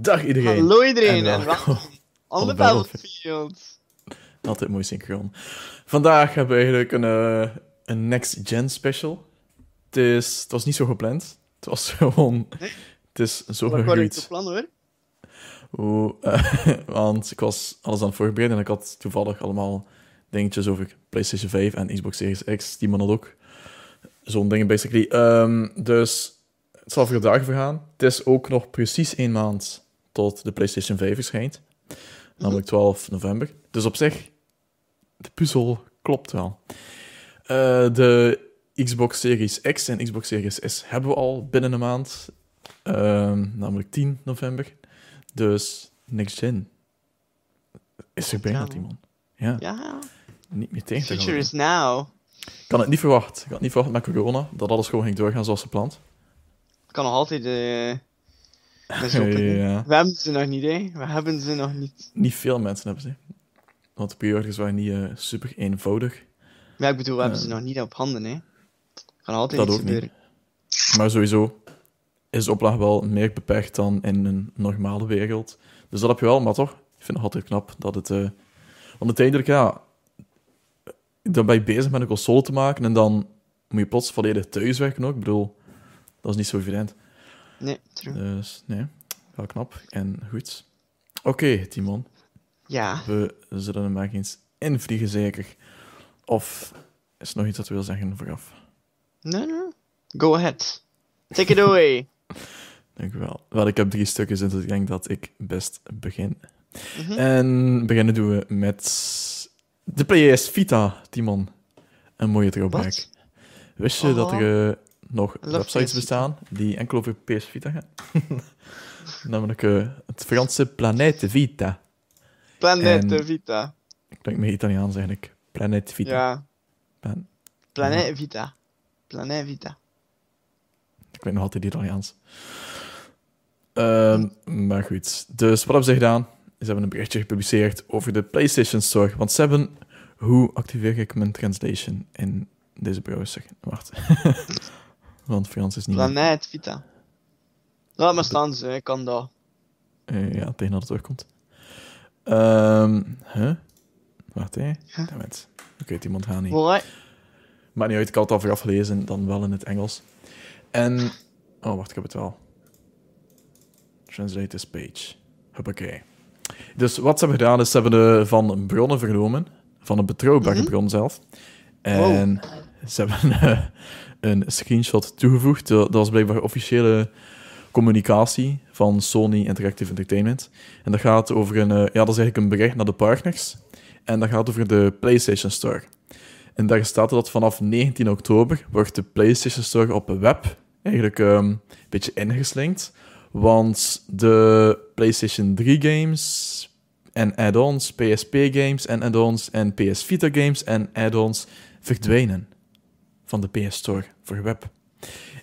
Dag iedereen. Hallo iedereen En welkom on the the Battlefield. Altijd mooi synchroon. Vandaag hebben we eigenlijk een, eh, een Next Gen special. Het, is, het was niet zo gepland. Het was gewoon... Nee? Het is zo to gegroeid. plan hoor. Hoe, eh, want ik was alles aan het voorbereiden en ik had toevallig allemaal dingetjes over PlayStation 5 en Xbox Series X. Die man had ook zo'n dingen, basically. Ehm, dus het zal voor dagen vergaan. Het is ook nog precies één maand tot de PlayStation 5 verschijnt. Namelijk 12 november. Dus op zich, de puzzel klopt wel. Eh, de Xbox Series X en Xbox Series S hebben we al binnen een maand. Ehm, namelijk 10 november. Dus next gen is er bijna, Ja. Timon. Ja, Ja, niet meer tegen te future is now. Ik had het niet verwacht. Ik had het niet verwacht met corona, dat alles gewoon ging doorgaan zoals gepland. Kan nog altijd Ja. We hebben ze nog niet, hè. We hebben ze nog niet. Niet veel mensen hebben ze. Want de pre-orders waren niet eh, super eenvoudig. Maar ik bedoel, we hebben ze nog niet op handen, hè. Kan altijd Dat ook niet. gebeuren. Maar sowieso is de oplaag wel meer beperkt dan in een normale wereld. Dus dat heb je wel, maar toch, ik vind het altijd knap dat het... eh, Want uiteindelijk, ja... Dan ben je bezig met een console te maken en dan moet je plots volledig thuis werken ook. Ik bedoel, dat is niet zo evident. Nee, true. Dus nee, wel knap en goed. Oké, Timon. Ja. We zullen er maar eens invliegen, zeker. Of is er nog iets dat we wil zeggen vooraf? Nee, nee. Go ahead. Take it away. Dank u wel. Wel, ik heb drie stukjes, dus ik denk dat ik best begin. Mhm. En beginnen doen we met de PS Vita, Timon. Een mooie throwback. Wist je dat Oh. er eh, nog websites bestaan die enkel over PS Vita gaan? Namelijk eh, het Franse Planète Vita. Planet En- Vita. Ik denk meer Italiaans eigenlijk. Planet Vita. Ja. Plan- Planet Vita. Planet Vita. Ik weet nog altijd Italiaans. Ehm, maar goed. Dus wat hebben ze gedaan? Ze hebben een berichtje gepubliceerd over de PlayStation Store. Want ze hebben... Hoe activeer ik mijn translation in deze browser? Wacht. Want Frans is niet... Planet Vita. Laat maar staan, ze. Ik kan dat. Eh, ja, tegen dat het terugkomt. Ehm huh? Wacht, hè. Huh? Oké, iemand gaat niet. Maakt niet uit, ik had het al vooraf gelezen, dan wel in het Engels. En... Oh, wacht, ik heb het wel. Translate this page. Hoppakee. Dus wat ze hebben gedaan, is ze hebben de, van bronnen vernomen, van een betrouwbare Mhm. bron zelf. En ze hebben eh, een screenshot toegevoegd. Dat was blijkbaar officiële communicatie van Sony Interactive Entertainment. En dat gaat over een... eh, ja, dat is eigenlijk een bericht naar de partners. En dat gaat over de PlayStation Store. En daar staat dat vanaf 19 oktober wordt de PlayStation Store op web eigenlijk ehm, een beetje ingeslinkt. Want de PlayStation 3 games en add-ons, PSP games en add-ons en PS Vita games en add-ons verdwijnen van de PS Store voor web.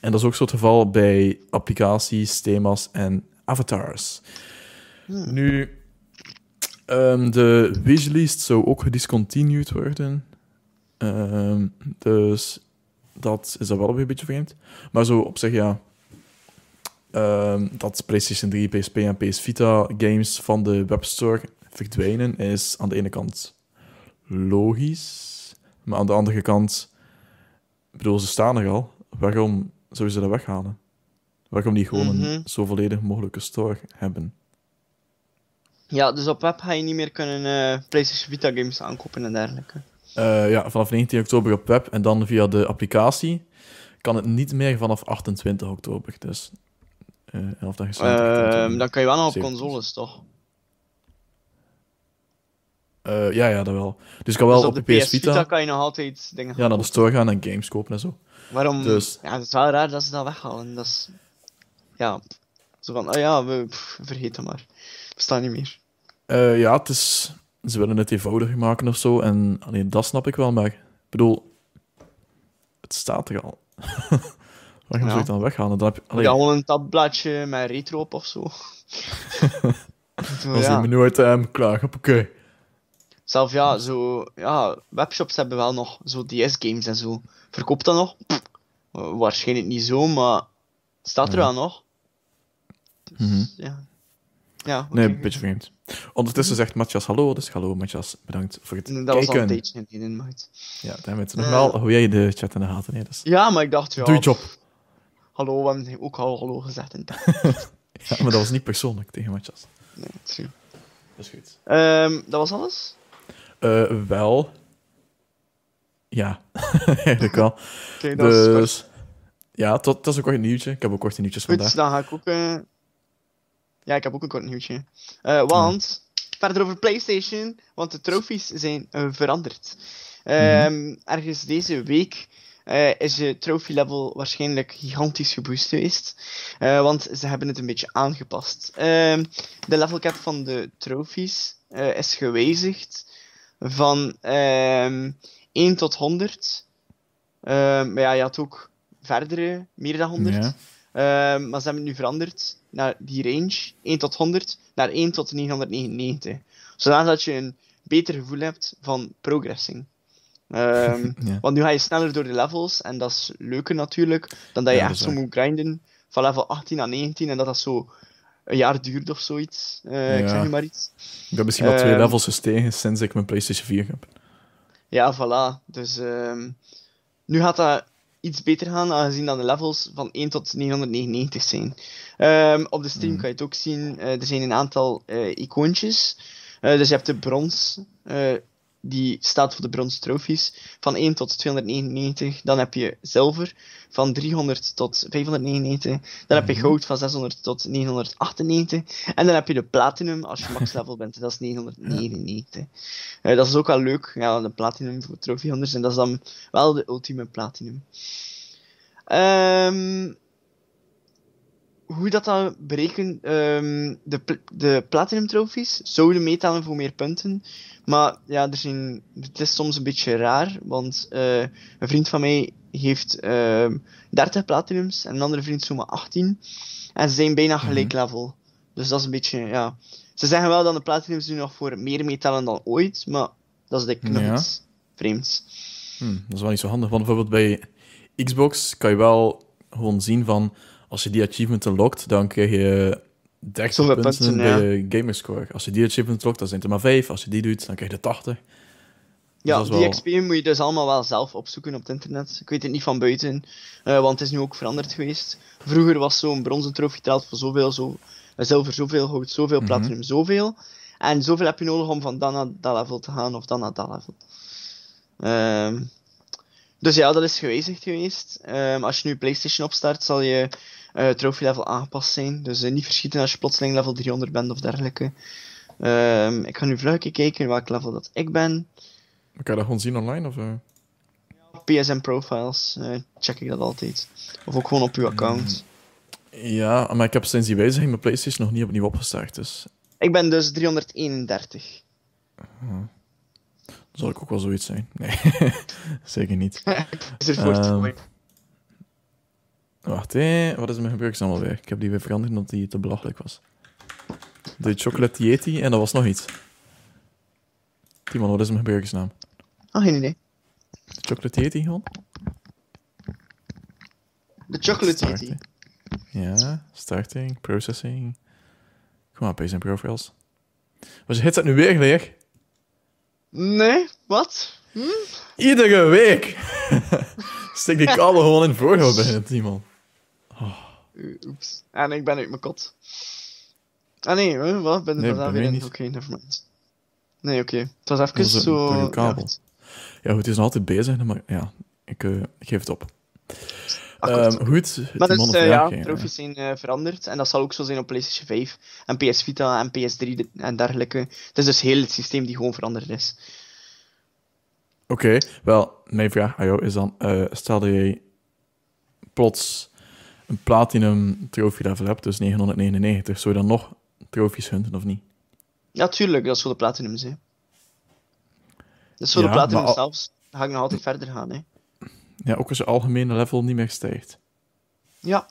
En dat is ook zo het geval bij applicaties, thema's en avatars. Hmm. Nu, ehm, de wishlist zou ook gediscontinued worden. Ehm, dus dat is dan wel een beetje vreemd. Maar zo op zich, ja. ehm, dat PlayStation 3, PSP en PS Vita games van de webstore verdwijnen is aan de ene kant logisch. Maar aan de andere kant, ik bedoel, ze staan er al. Waarom zouden ze dat weghalen? Waarom niet gewoon een Mhm. zo volledig mogelijke store hebben? Ja, dus op web ga je niet meer kunnen eh, PlayStation Vita games aankopen en dergelijke. Eh, ja, vanaf 19 oktober op web en dan via de applicatie kan het niet meer vanaf 28 oktober. Dus eh 11 dagen. Ehm dan kan je wel nog op consoles, toch? Eh, ja, ja, dat wel. Dus ik kan wel dus op, op de de PS Vita, kan je nog altijd dingen ja, naar de store gaan en games kopen en zo. Waarom? Dus- Ja, het is wel raar dat ze dat weghalen. Dat is... Ja, zo van, oh ja, we, pff, vergeet het maar. Bestaat niet meer. Eh, ja, het is, ze willen het eenvoudiger maken of zo. En alleen dat snap ik wel, maar ik bedoel, het staat er al. Waarom zou je het dan weghalen? Dan heb je, allee, gewoon een tabbladje met retro op of zo. Zo, dan is ja. het menu item klaar. Oké. Zelf ja, zo, ja, webshops hebben wel nog zo DS-games en zo. Verkoopt dat nog? Pff, waarschijnlijk niet zo, maar staat er Ja. wel nog. Dus, Mhm. ja. Ja, Nee, een beetje vreemd. Ondertussen zegt Matthias hallo, dus hallo Matthias, bedankt voor het Dat was al een kijken. tijdje geleden, maat. Ja, dammit. Eh. Nogmaal, hoe jij de chat in de gaten, nee, dus. Ja, maar ik dacht, ja... Doe je job. Hallo, we hebben ook al hallo gezegd. En Ja, maar dat was niet persoonlijk tegen Matthias. nee, true. Dat is goed. Ehm, dat was alles? Eh, wel. Ja, eigenlijk wel. Dat is. Dus. Ja, tot, dat is ook kort nieuwtje. Ik heb ook korte nieuwtjes Goed, vandaag. dan ga ik ook... eh, Ja, ik heb ook een kort nieuwtje. Eh, want, verder over PlayStation, want de trophies zijn veranderd. Ehm, Ergens deze week is de trophy level waarschijnlijk gigantisch geboost geweest. Want ze hebben het een beetje aangepast. Ehm, de level cap van de trophies is gewijzigd van ehm 1 tot 100. Ehm, maar ja, je had ook verdere, meer dan 100. Ja. Ehm, maar ze hebben het nu veranderd naar die range, 1 tot 100, naar 1 tot 999. Zodat je een beter gevoel hebt van progressing. Ehm, ja. want nu ga je sneller door de levels, en dat is leuker natuurlijk, dan dat je Ja, echt zo moet grinden van level 18 naar 19, en dat dat zo een jaar duurt of zoiets. Eh, Ik zeg nu maar iets. Ik ben misschien wel twee Ehm. levels gestegen sinds ik mijn PlayStation 4 heb. Ja, voilà. Dus ehm, nu gaat dat iets beter gaan, aangezien dat de levels van 1 tot 999 zijn. Ehm, op de stream Mhm. kan je het ook zien, eh, er zijn een aantal eh, icoontjes. Dus je hebt de brons, die staat voor de brons trophies, van 1 tot 299. Dan heb je zilver, van 300 tot 599. Dan heb je Mhm. goud, van 600 tot 998. En dan heb je de platinum, als je max level bent, dat is 999. Eh, dat is ook wel leuk, ja, de platinum voor trophy hunters, en dat is dan wel de ultieme platinum. Ehm, hoe dat dan berekent, ehm, de, de platinum trophies zouden meetellen voor meer punten, maar ja, er zijn, het is soms een beetje raar, want eh, een vriend van mij heeft ehm 30 platinums en een andere vriend zomaar 18, en ze zijn bijna gelijk level. Dus dat is een beetje, ja... Ze zeggen wel dat de platinums nu nog voor meer meetellen dan ooit, maar dat is denk ik nog Ja. iets vreemds. Hm, dat is wel niet zo handig, want bijvoorbeeld bij Xbox kan je wel gewoon zien van als je die achievement unlockt, dan krijg je 30 Zoveel punten, punten, bij ja. je gamerscore. Als je die achievement unlockt, dan zijn het er maar 5. Als je die doet, dan krijg je 80. Ja, dat is die wel- XP moet je dus allemaal wel zelf opzoeken op het internet. Ik weet het niet van buiten, eh, want het is nu ook veranderd geweest. Vroeger was zo'n bronzen trofee telt voor zoveel, zo, eh, zilver zoveel, goud zoveel, Mhm. platinum zoveel. En zoveel heb je nodig om van dat naar dat level te gaan, of dan naar dat level. Ehm, dus ja, dat is gewijzigd geweest. Ehm, als je nu PlayStation opstart, zal je eh trophy level aangepast zijn. Dus eh, niet verschieten als je plotseling level 300 bent of dergelijke. Ehm, ik ga nu vlug kijken welk level dat ik ben. Kan je dat gewoon zien online? Of, eh? PSN profiles, check ik dat altijd. Of ook gewoon op uw account. Ja, maar ik heb sinds die wijziging mijn PlayStation nog niet opnieuw opgestart. Dus Ik ben dus 331. dan zal ik ook wel zoiets zijn. Nee, zeker niet. is voor Ehm. Wacht, hé. wat is er met gebruikersnaam alweer? Ik heb die weer veranderd omdat die te belachelijk was. De Chocolate Yeti en dat was nog iets. Timon, wat is mijn gebruikersnaam? Ah, geen idee. Chocolate Yeti gewoon? De chocolate yeti. Ja, starting, processing. Kom maar, paste en profiles. Was je dat nu weer leeg? Nee, wat? Hm? Iedere week! Stik die kabel gewoon in voorhoud bij het Timon. Uh, Oeps. En ik ben uit mijn kot. Ah nee, wat? Ben Nee, er daar weer in? Oké, nevermind. Nee, oké. Het was even Dat is een- zo... kabel. ja, goed, het is nog altijd bezig, maar ja, ik, eh, ik geef het op. Ehm, goed, Maar dus, eh, ja, zijn eh, veranderd. En dat zal ook zo zijn op PlayStation 5 en PS Vita en PS3 de- en dergelijke. Het is dus heel het systeem die gewoon veranderd is. Oké, wel, mijn vraag aan jou is dan, eh stel dat jij plots een platinum trophy level hebt, dus 999, zou je dan nog trofies hunten of niet? Ja, tuurlijk, dat is voor de platinum, hè. Dat is voor Ja, de platinum al- zelfs. Dan ga ik nog altijd verder gaan, hè. Ja, ook als je algemene level niet meer stijgt. Ja.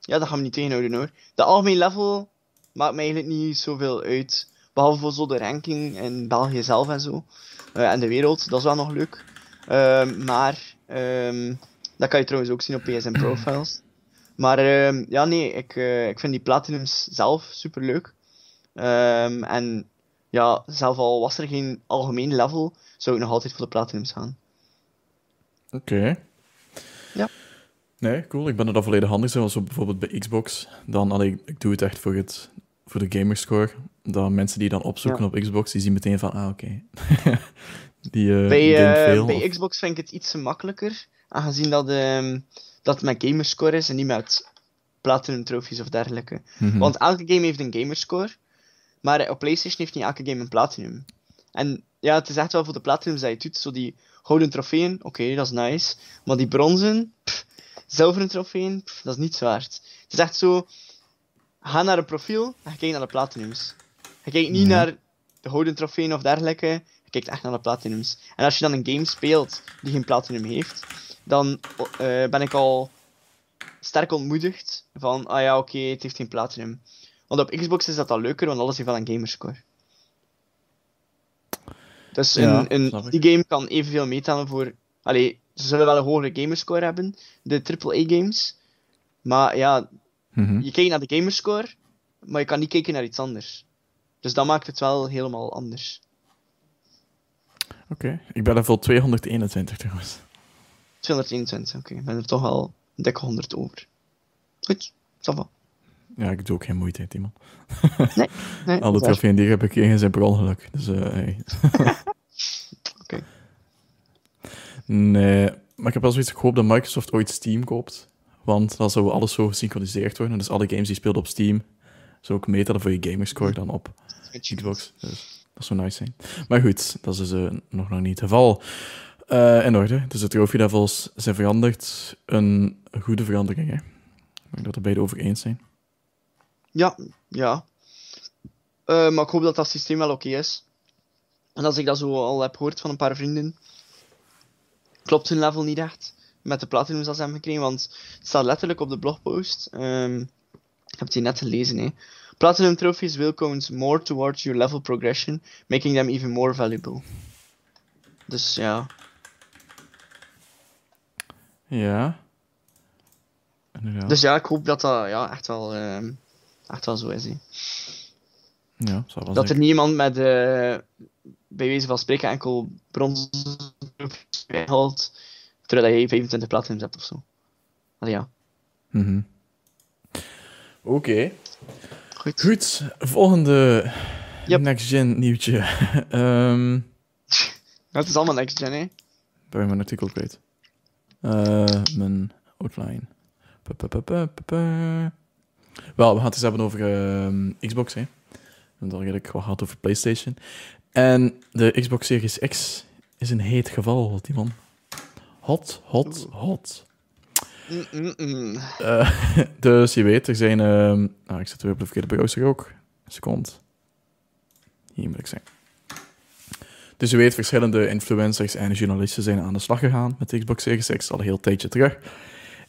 Ja, dat gaan we niet tegenhouden, hoor. De algemeen level maakt mij eigenlijk niet zoveel uit. Behalve voor zo de ranking in België zelf en zo. Eh, en de wereld, dat is wel nog leuk. Ehm, maar, ehm, dat kan je trouwens ook zien op PSN Profiles. Maar ehm, ja, nee, ik, eh, ik vind die platinums zelf super leuk. En ja, zelf al was er geen algemeen level, zou ik nog altijd voor de platinums gaan. Oké. Ja. Nee, cool. Ik ben er dan volledig handig. Zoals bijvoorbeeld bij Xbox. Dan, allee, ik doe het echt voor, het, voor de gamerscore. Dan mensen die dan opzoeken op Xbox, die zien meteen van, ah, oké. die uh, bij, uh, veel. Bij Xbox vind ik het iets makkelijker. Aangezien dat, um, dat het met gamerscore is en niet met platinum trophies of dergelijke. Mm -hmm. Want elke game heeft een gamerscore. Maar op PlayStation heeft niet elke game een platinum. En ja, het is echt wel voor de platinums dat je doet. Zo die gouden trofeeën, oké, okay, dat is nice. Maar die bronzen, pff, zilveren trofeeën, pff, dat is niet zo hard. Het is echt zo, ga naar een profiel en kijk naar de platinums. Je kijkt niet Ja. naar de gouden trofeeën of dergelijke, je kijkt echt naar de platinums. En als je dan een game speelt die geen platinum heeft, dan eh, ben ik al sterk ontmoedigd van, ah ja, oké, het heeft geen platinum. Want op Xbox is dat al leuker, want alles heeft wel een gamerscore. Dus Ja, een, die game kan evenveel meetellen voor... Allee, ze zullen wel een hogere gamerscore hebben, de AAA-games. Maar ja, Mhm. je kijkt naar de gamerscore, maar je kan niet kijken naar iets anders. Dus dat maakt het wel helemaal anders. Oké. Ik ben level 221 trouwens. 221, oké. Ik ben er toch een dikke 100 over. Goed, ça. Ja, ik doe ook geen moeite, Timon. Nee, Alle is waar. trofeeën die ik heb gekregen zijn per ongeluk. Dus, eh hey. Oké. Nee, maar ik heb wel zoiets gehoopt dat Microsoft ooit Steam koopt. Want dan zou alles zo gesynchroniseerd worden. Dus alle games die speelt op Steam, zou ook meteren voor je gamerscore dan op Xbox. Dus dat zou nice zijn. Maar goed, dat is dus, eh, nog, nog niet het geval. Eh, in orde. Dus de trophy levels zijn veranderd. Een goede verandering, hè. Ik denk dat we beide over eens zijn. Ja, ja. Eh, maar ik hoop dat dat systeem wel oké is. En als ik dat zo al heb gehoord van een paar vrienden, klopt hun level niet echt met de platinums dat ze hebben gekregen, want het staat letterlijk op de blogpost. Ehm, ik heb het hier net gelezen, hè. Platinum trophies will count more towards your level progression, making them even more valuable. Dus ja, Ja. Inderdaad. dus ja, ik hoop dat dat ja, echt, wel, ehm, echt wel zo is. Hè. ja, Dat er niemand met, eh, bij wijze van spreken, enkel bronzen haalt, terwijl hij 25 platinums hebt of zo. Allee, ja. Mhm. Oké. Goed. Goed, volgende Yep. next-gen nieuwtje. Ja, het is allemaal next gen, hè. ben je mijn artikel kwijt? Eh, mijn outline. Pa, pa, pa. Wel, we gaan het eens hebben over ehm, Xbox, hè. We hebben het eigenlijk wat gehad over PlayStation. En de Xbox Series X is een heet geval, die man. Hot, hot, hot. Mm, mm, mm. Eh, dus je weet, er zijn... nou, ik zit weer op de verkeerde browser ook. Een seconde. Hier moet ik zijn. Dus je weet, verschillende influencers en journalisten zijn aan de slag gegaan met de Xbox Series X al een heel tijdje terug.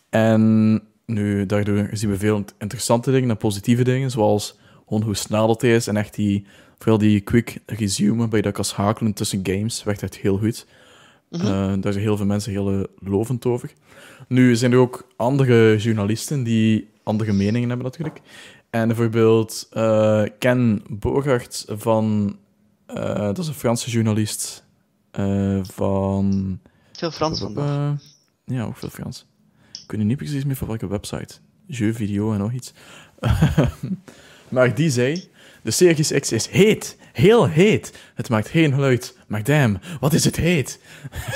En nu, daardoor zien we veel interessante dingen en positieve dingen, zoals gewoon hoe snel dat is en echt die, vooral die quick resume, bij dat kan schakelen tussen games, werkt echt heel goed. Mhm. Eh, daar zijn heel veel mensen heel eh, lovend over. Nu zijn er ook andere journalisten die andere meningen hebben natuurlijk. En bijvoorbeeld eh, Ken Bogart van... dat is een Franse journalist van... Veel Frans vandaag. Ja, ook veel Frans. Ik weet niet precies meer van welke website. Jeu Video en nog iets. maar die zei... De Series X is heet. Heel heet. Het maakt geen geluid. Maar damn, wat is het heet?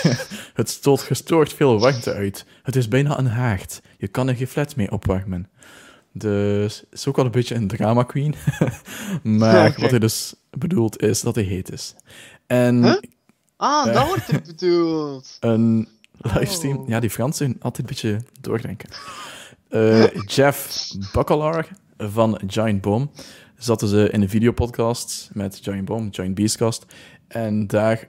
het stoot gestoord veel warmte uit. Het is bijna een haard. Je kan er geen flat mee opwarmen. Dus het is ook wel een beetje een drama queen. maar wat hij dus bedoelt is dat hij heet is. En Huh? Ah, dat wordt er bedoeld. een livestream. Oh. Ja, die Fransen altijd een beetje doordenken. Eh, Jeff Baccalar van Giant Bomb zaten ze in een videopodcast met Giant Bomb, Giant Beastcast. En daar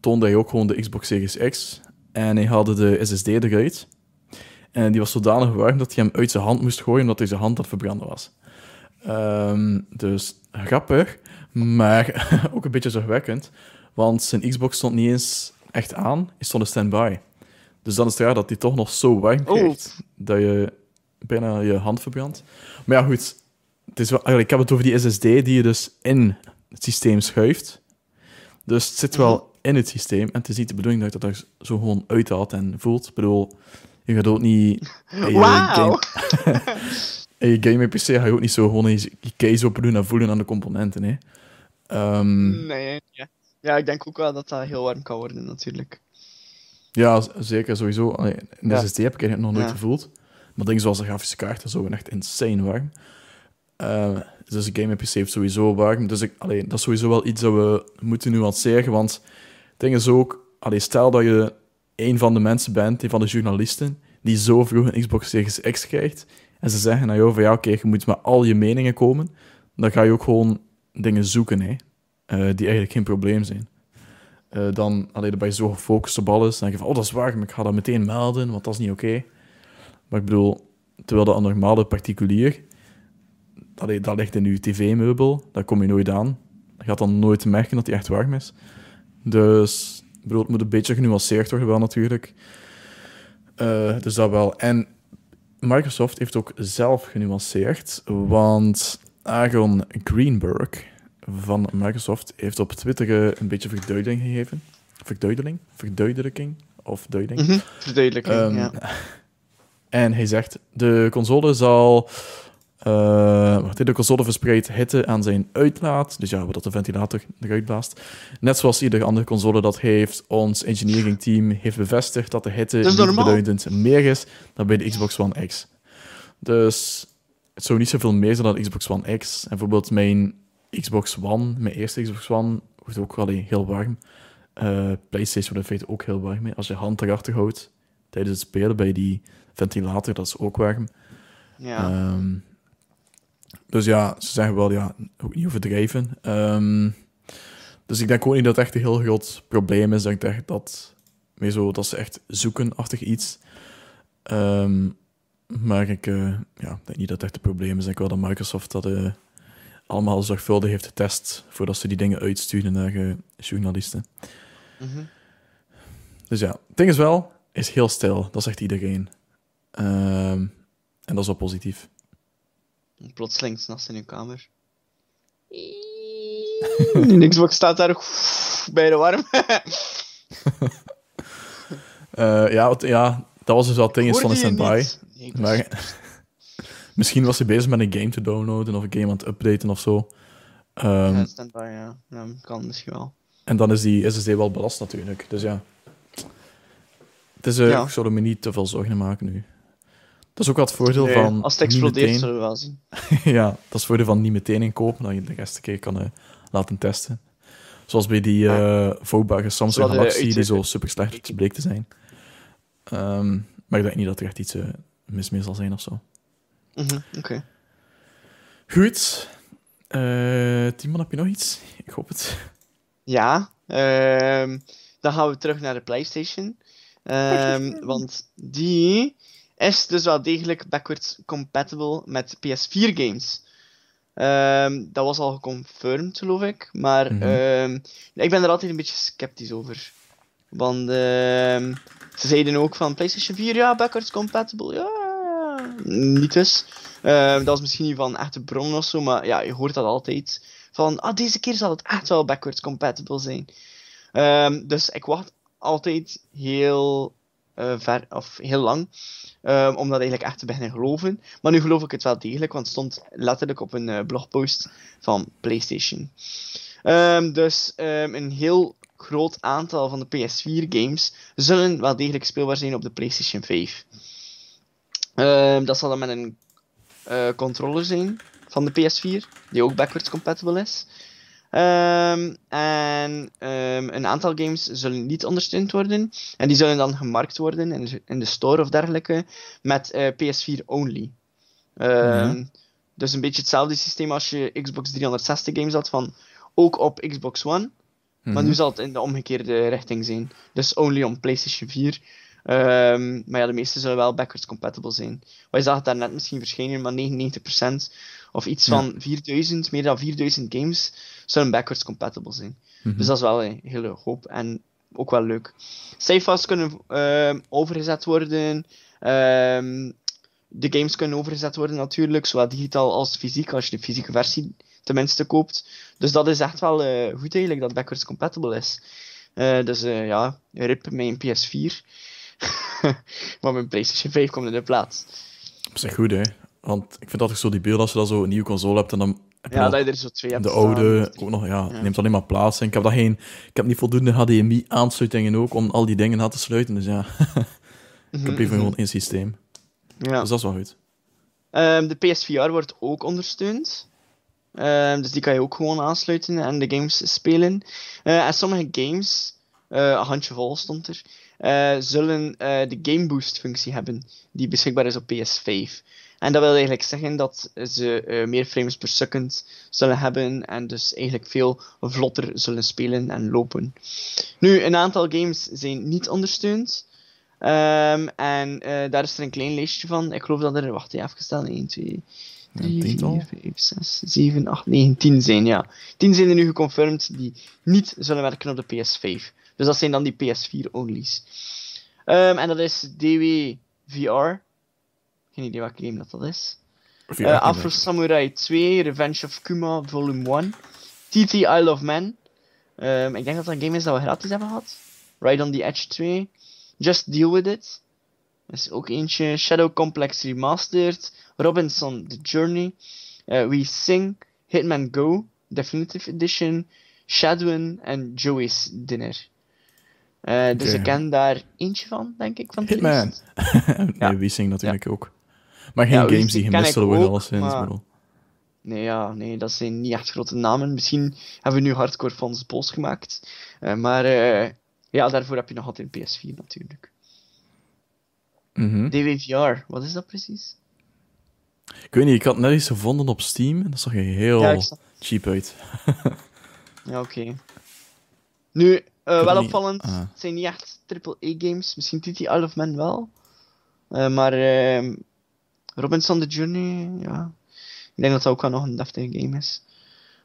toonde hij ook gewoon de Xbox Series X. En hij haalde de SSD eruit. En die was zodanig warm dat hij hem uit zijn hand moest gooien, omdat hij zijn hand het verbranden was. Ehm, dus grappig, maar ook een beetje zorgwekkend. Want zijn Xbox stond niet eens echt aan, hij stond in standby. Dus dan is het raar dat hij toch nog zo warm Oh. krijgt, dat je bijna je hand verbrandt. Maar ja, goed. het is wel, eigenlijk, ik heb het over die SSD die je dus in het systeem schuift. Dus het zit wel in het systeem. En het is niet de bedoeling dat je dat er zo gewoon uithaalt en voelt. Ik bedoel, je gaat ook niet... in je Wauw! game- In je gaming PC ga je ook niet zo gewoon je, je case open doen en voelen aan de componenten. Hè. Ehm, Nee, ja. Ja, ik denk ook wel dat dat heel warm kan worden, natuurlijk. Ja, zeker, sowieso. Allee, in de Ja. SSD heb ik nog nooit Ja. gevoeld. Maar dingen zoals de grafische kaarten zo zijn echt insane warm. Eh, dus de game PC heeft sowieso warm. Dus ik, allee, dat is sowieso wel iets dat we moeten nuanceren. Want het ding is ook, allee, stel dat je een van de mensen bent, een van de journalisten, die zo vroeg een Xbox Series X krijgt. En ze zeggen naar jou van ja, oké, je moet met al je meningen komen. Dan ga je ook gewoon dingen zoeken, hè, eh, die eigenlijk geen probleem zijn. Eh, dan, allee, dan ben je zo gefocust op alles. Dan denk je van, oh, dat is waar, maar ik ga dat meteen melden, want dat is niet oké. Maar ik bedoel, terwijl dat een normale particulier, dat ligt in je tv-meubel, daar kom je nooit aan. Je gaat dan nooit merken dat die echt warm is. Dus, ik bedoel, het moet een beetje genuanceerd worden wel natuurlijk. Eh, dus dat wel. En Microsoft heeft ook zelf genuanceerd, want Aaron Greenberg van Microsoft heeft op Twitter eh, een beetje verduidelijking gegeven. Verduidelijking? Verduidelijking? Of duiding. Mhm, Verduidelijking, Ehm, ja. En hij zegt, de console zal... wacht, de console verspreidt hitte aan zijn uitlaat. Dus ja, wat de ventilator eruit blaast. Net zoals iedere andere console dat heeft. Ons engineering team heeft bevestigd dat de hitte Dat niet beduidend meer is dan bij de Xbox One X. Dus het zou niet zoveel meer zijn dan de Xbox One X. En bijvoorbeeld mijn Xbox One, mijn eerste Xbox One, wordt ook wel heel warm. Eh, PlayStation wordt in feite ook heel warm. hè. Als je hand erachter houdt tijdens het spelen bij die ventilator, dat is ook warm. ja. Ehm, dus ja, ze zeggen wel, ja, ook niet overdrijven. Ehm, dus ik denk ook niet dat het echt een heel groot probleem is. Ik denk dat, meer zo, dat ze echt zoeken achter iets. Ehm, maar ik eh, ja, denk niet dat het echt een probleem is. Ik denk wel dat Microsoft dat eh, allemaal zorgvuldig heeft getest voordat ze die dingen uitsturen naar eh, journalisten. Mhm. Dus ja, het ding is wel, is heel stil. Dat zegt iedereen. Ehm, en dat is wel positief. Plotseling s'nachts in uw kamer. Die Xbox staat daar bij de warm. Eh, ja, wat- ja, dat was dus wel het ding is van je standby. niet? Nee, ik was- Maar misschien was hij bezig met een game te downloaden of een game aan het updaten of zo. Ehm, Ja, standby, ja. ja. Kan misschien wel. En dan is die SSD wel belast natuurlijk. Dus ja. Het is, eh, Ja. Ik zou er me niet te veel zorgen maken nu. Dat is ook wat het voordeel Nee, van. als het explodeert, meteen- zullen we wel zien. ja, dat is het voordeel van niet meteen inkopen, dat je de rest een keer kan eh, laten testen. Zoals bij die vouwbare Samsung de Galaxy, die zo super slecht bleek te zijn. Ehm, maar ik denk niet dat er echt iets mis mee zal zijn of zo. Mhm, Oké. Goed. Eh Timon, heb je nog iets? Ik hoop het. Ja, ehm, dan gaan we terug naar de PlayStation. Ehm, want die is dus wel degelijk backwards compatible met PS4 games. Ehm, dat was al geconfirmed, geloof ik. Maar Mhm. ehm, ik ben er altijd een beetje sceptisch over. Want ehm, ze zeiden ook van PlayStation 4, ja, backwards compatible, ja. Niet dus. Ehm, dat was misschien niet van echte bron of zo, maar ja, je hoort dat altijd. Van, ah, deze keer zal het echt wel backwards compatible zijn. Ehm, dus ik wacht altijd heel eh, ver, of heel lang, ehm, om dat eigenlijk echt te beginnen geloven. Maar nu geloof ik het wel degelijk, want het stond letterlijk op een eh, blogpost van PlayStation. Dus een heel groot aantal van de PS4 games zullen wel degelijk speelbaar zijn op de PlayStation 5. Ehm, dat zal dan met een eh, controller zijn van de PS4, die ook backwards compatible is. Ehm, en ehm, een aantal games zullen niet ondersteund worden. En die zullen dan gemarkt worden in de, in de store of dergelijke met eh, PS4 only. Ehm, Dus een beetje hetzelfde systeem als je Xbox 360 games had van ook op Xbox One. Maar Mhm. nu zal het in de omgekeerde richting zijn. Dus only on PlayStation 4. Ehm, maar ja, de meeste zullen wel backwards compatible zijn. Wij zagen het daarnet misschien verschijnen, maar 99% of iets Ja. van 4000, meer dan 4000 games zullen backwards compatible zijn. Mhm. Dus dat is wel een hele hoop en ook wel leuk. Savefiles kunnen ehm, overgezet worden. Ehm, de games kunnen overgezet worden natuurlijk, zowel digitaal als fysiek, als je de fysieke versie tenminste koopt. Dus dat is echt wel eh, goed eigenlijk, dat backwards compatible is. Eh, dus eh, ja, rip mijn PS4. maar mijn PlayStation 5 komt in de plaats. Op zich goed, hè. Want ik vind altijd zo die beeld als je dan zo een nieuwe console hebt en dan heb je Ja, nog dat je er zo twee hebt de staan. oude ook nog, ja, Ja. neemt alleen maar plaats. En ik heb dat geen, ik heb niet voldoende HDMI-aansluitingen ook om al die dingen aan te sluiten. Dus ja, ik heb liever gewoon één systeem. Ja. Dus dat is wel goed. Ehm, de PSVR wordt ook ondersteund. Ehm, dus die kan je ook gewoon aansluiten en de games spelen. Eh, en sommige games, eh, een handjevol stond er, eh, zullen eh, de Game Boost functie hebben, die beschikbaar is op PS5. En dat wil eigenlijk zeggen dat ze eh, meer frames per second zullen hebben en dus eigenlijk veel vlotter zullen spelen en lopen. Nu, een aantal games zijn niet ondersteund. Ehm, en eh, daar is er een klein lijstje van. Ik geloof dat er, wacht even staan, 1, 2, Een 3, tiental? 4, 5, 6, 7, 8, 9, 10 zijn, ja. 10 zijn er nu geconfirmed die niet zullen werken op de PS5. Dus dat zijn dan die PS4-onlys. Ehm, en dat is DW VR. Geen idee welke game dat, dat is. Niet Afro. Samurai 2, Revenge of Kuma Volume 1. TT Isle of Man. Ehm, ik denk dat dat een game is dat we gratis hebben gehad. Ride on the Edge 2. Just Deal With It. Dat is ook eentje. Shadow Complex Remastered. Robinson The Journey. eh, We Sing. Hitman Go. Definitive Edition. Shadowin en Joey's Dinner. Eh, dus ik ken daar eentje van, denk ik. Van Hitman. nee. Wiesing natuurlijk ook. Maar geen games die gemist zullen worden, ook, alleszins. maar-. Nee, ja, nee, dat zijn niet echt grote namen. Misschien hebben we nu hardcore fans boos gemaakt. Eh, maar eh, ja, daarvoor heb je nog altijd een PS4 natuurlijk. Mhm. DWVR, wat is dat precies? Ik weet niet, ik had net iets gevonden op Steam en dat zag er heel Ja, cheap uit. Ja, oké. Nu, eh, wel opvallend, ah. het zijn niet echt AAA-games. Misschien TT Isle of Man wel. Eh, maar ehm, Robinson The Journey, ja. Ik denk dat dat ook wel nog een deftige game is.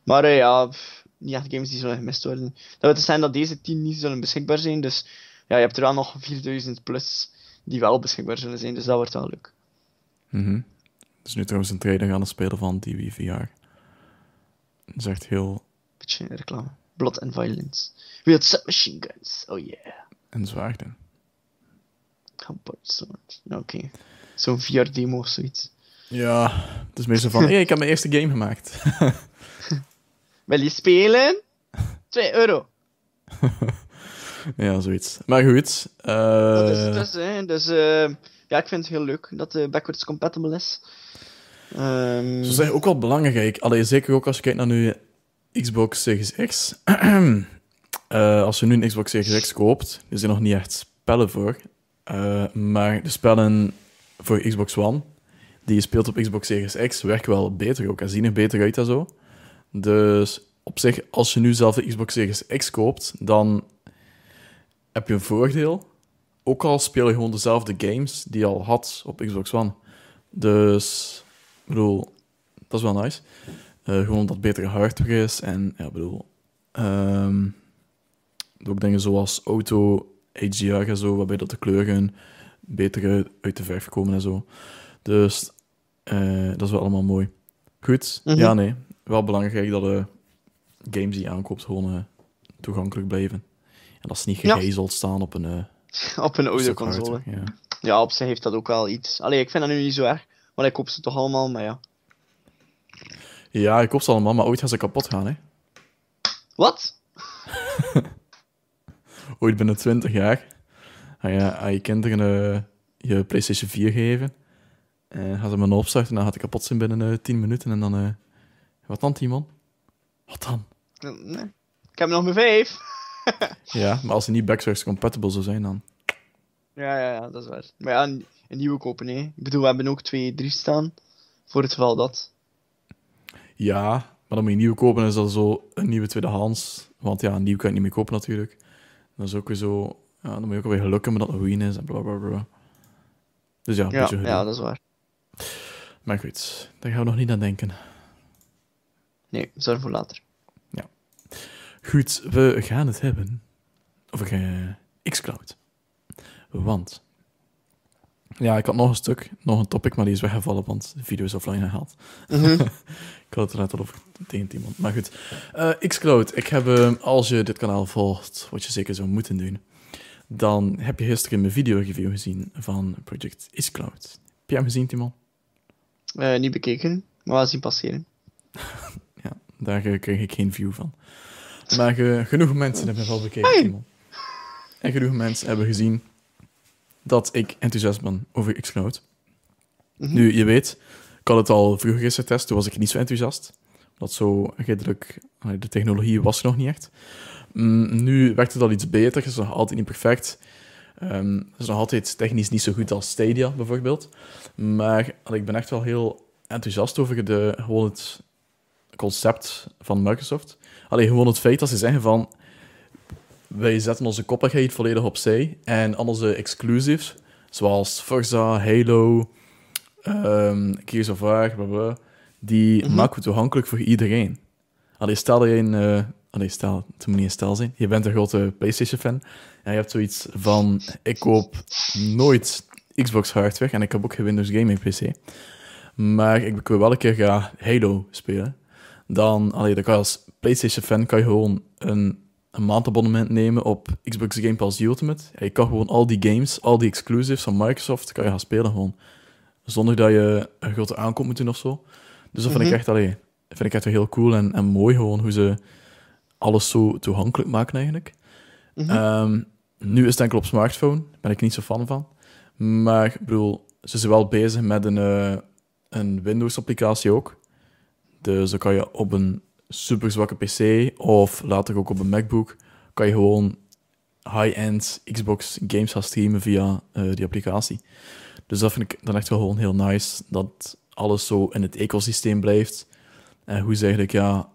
Maar eh, ja, pff, niet echt games die zullen gemist worden. Dat wil dus zijn dat deze 10 niet zullen beschikbaar zijn. Dus ja, je hebt er wel nog 4000 plus die wel beschikbaar zullen zijn. Dus dat wordt wel leuk. Mhm. Dus nu trouwens een trailer gaan spelen van DWVR. Dat is echt heel Beetje reclame. Blood and Violence. Wield submachine guns. Oh yeah. en zwaarden. Combat sword. Oké. Zo'n VR-demo of zoiets. Ja, het is meestal van, hé, ik heb mijn eerste game gemaakt. Wil je spelen? 2 euro. ja, zoiets. Maar goed. eh, Dat is het dus, hè. Dus eh, ja, ik vind het heel leuk dat het backwards compatible is. Ehm, Ze zijn ook wel belangrijk. Allee, zeker ook als je kijkt naar nu Xbox Series X. Eh, als je nu een Xbox Series X koopt, er zijn nog niet echt spellen voor. Eh, maar de spellen voor Xbox One, die je speelt op Xbox Series X, werken wel beter ook. En zien er beter uit en zo. Dus op zich, als je nu zelf de Xbox Series X koopt, dan heb je een voordeel. Ook al speel je gewoon dezelfde games die je al had op Xbox One. Dus, ik bedoel, dat is wel nice. Eh, gewoon het betere hardware is. En, ja, bedoel... ehm, ook dingen zoals auto HDR en zo, waarbij dat de kleuren beter uit, de verf komen en zo. Dus, eh, dat is wel allemaal mooi. Goed, Mhm. ja, nee. Wel belangrijk dat de games die je aankoopt gewoon eh, toegankelijk blijven. En dat ze niet Ja. gegezeld staan op een eh op een oude stuk console. hardware, Ja. Ja, op zich heeft dat ook wel iets. Allee, ik vind dat nu niet zo erg. Want ik koop ze toch allemaal, maar ja. Ja, ik koop ze allemaal, maar ooit gaan ze kapot gaan, hè. Wat? ooit binnen 20 jaar ga je aan je kinderen eh, je PlayStation 4 geven. En gaan ze hem opstarten en dan gaat hij kapot zijn binnen eh 10 minuten. En dan, eh, wat dan, Timon? Wat dan? Nee. Ik heb nog maar vijf. Ja, maar als hij niet backwards compatible zou zijn, dan. Ja, ja, ja, dat is waar. Maar ja, een, een nieuwe kopen, hè. Ik bedoel, we hebben ook twee, drie staan. Voor het geval dat. Ja, maar dan moet je een nieuwe kopen, is dat zo een nieuwe tweedehands. Want ja, een nieuw kan je niet meer kopen natuurlijk. Dat is ook weer zo. Ja, dan moet je ook weer geluk hebben dat het een ruïne is en bla bla bla. Dus ja, een Ja, beetje gedoe. ja, dat is waar. Maar goed, daar gaan we nog niet aan denken. Nee, zorg voor later. Goed, we gaan het hebben over eh, xCloud. Want Ja, ik had nog een stuk, nog een topic, maar die is weggevallen, want de video is offline gehaald. Mhm. ik had het er net al over tegen iemand. Maar goed, Eh, Xcloud. Ik heb, eh, als je dit kanaal volgt, wat je zeker zou moeten doen, dan heb je gisteren mijn video-review gezien van Project Xcloud. Heb je hem gezien, Timon? Eh, niet bekeken, maar wel zien passeren. Daar eh, kreeg ik geen view van. Maar genoeg mensen hebben wel bekeken, Timon. En genoeg mensen hebben gezien dat ik enthousiast ben over Xcloud. Mhm. Nu, je weet, ik had het al vroeger getest, toen was ik niet zo enthousiast. Dat zo redelijk, de technologie was nog niet echt. Mm, nu werkt het al iets beter, het is nog altijd niet perfect. Ehm, het is nog altijd technisch niet zo goed als Stadia, bijvoorbeeld. Maar ik ben echt wel heel enthousiast over de, gewoon het concept van Microsoft. Alleen gewoon het feit dat ze zeggen van... Wij zetten onze koppigheid volledig opzij. En al onze exclusives, zoals Forza, Halo, ehm Gears of War, bla die Mhm. maken we toegankelijk voor iedereen. Allee, stel dat je een... eh allee, stel, het moet niet een stel zijn. Je bent een grote PlayStation-fan en je hebt zoiets van... Ik koop nooit Xbox hardware en ik heb ook geen Windows Gaming PC. Maar ik wil wel een keer graag Halo spelen. Dan, allee, dan kan je als PlayStation-fan kan je gewoon een, een maandabonnement nemen op Xbox Game Pass Ultimate. Ja, je kan gewoon al die games, al die exclusives van Microsoft, kan je gaan spelen gewoon. Zonder dat je een grote aankoop moet doen of zo. Dus dat vind Mhm. ik echt, allee, vind ik echt heel cool en, en mooi gewoon hoe ze alles zo toegankelijk maken eigenlijk. Mhm. Ehm, nu is het enkel op smartphone, daar ben ik niet zo fan van. Maar ik bedoel, ze zijn wel bezig met een, eh, een Windows-applicatie ook. Dus dan kan je op een super zwakke PC of later ook op een MacBook, kan je gewoon high-end Xbox games gaan streamen via eh, die applicatie. Dus dat vind ik dan echt wel gewoon heel nice, dat alles zo in het ecosysteem blijft. En hoe ze eigenlijk ja,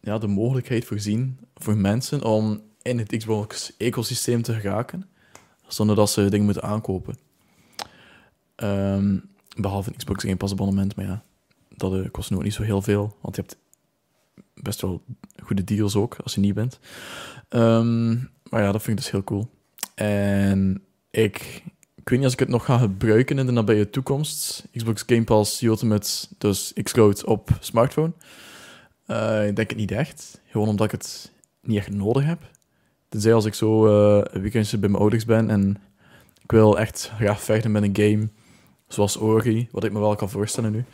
ja, de mogelijkheid voorzien voor mensen om in het Xbox-ecosysteem te geraken, zonder dat ze dingen moeten aankopen. Ehm, behalve een Xbox Game Pass abonnement, maar ja, dat eh, kost nu ook niet zo heel veel, want je hebt best wel goede deals ook, als je niet bent. Ehm, maar ja, dat vind ik dus heel cool. En ik, ik weet niet als ik het nog ga gebruiken in de nabije toekomst. Xbox Game Pass Ultimate, dus Xcloud op smartphone. Eh, ik denk het niet echt. Gewoon omdat ik het niet echt nodig heb. Tenzij als ik zo eh, een bij mijn ouders ben en ik wil echt graag vechten met een game zoals Ori, wat ik me wel kan voorstellen nu,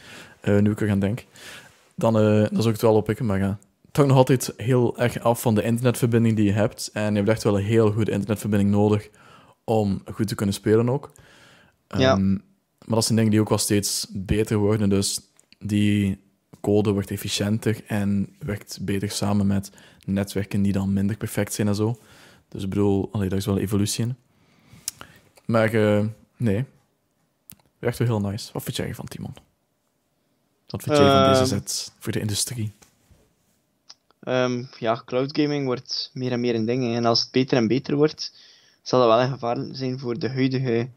eh, nu ik er aan denk, dan, eh, dan zou ik het wel oppikken. Maar ja, het hangt nog altijd heel erg af van de internetverbinding die je hebt. En je hebt echt wel een heel goede internetverbinding nodig om goed te kunnen spelen ook. Ja. Ehm, maar dat zijn dingen die ook wel steeds beter worden. Dus die code wordt efficiënter en werkt beter samen met netwerken die dan minder perfect zijn en zo. Dus ik bedoel, allee, daar is wel evolutie in. Maar eh, nee, echt wel heel nice. Wat vind jij ervan, Timon? Wat vind jij van deze Ehm. zet voor de industrie? Ehm, ja, cloud gaming wordt meer en meer een ding. En als het beter en beter wordt, zal dat wel een gevaar zijn voor de huidige,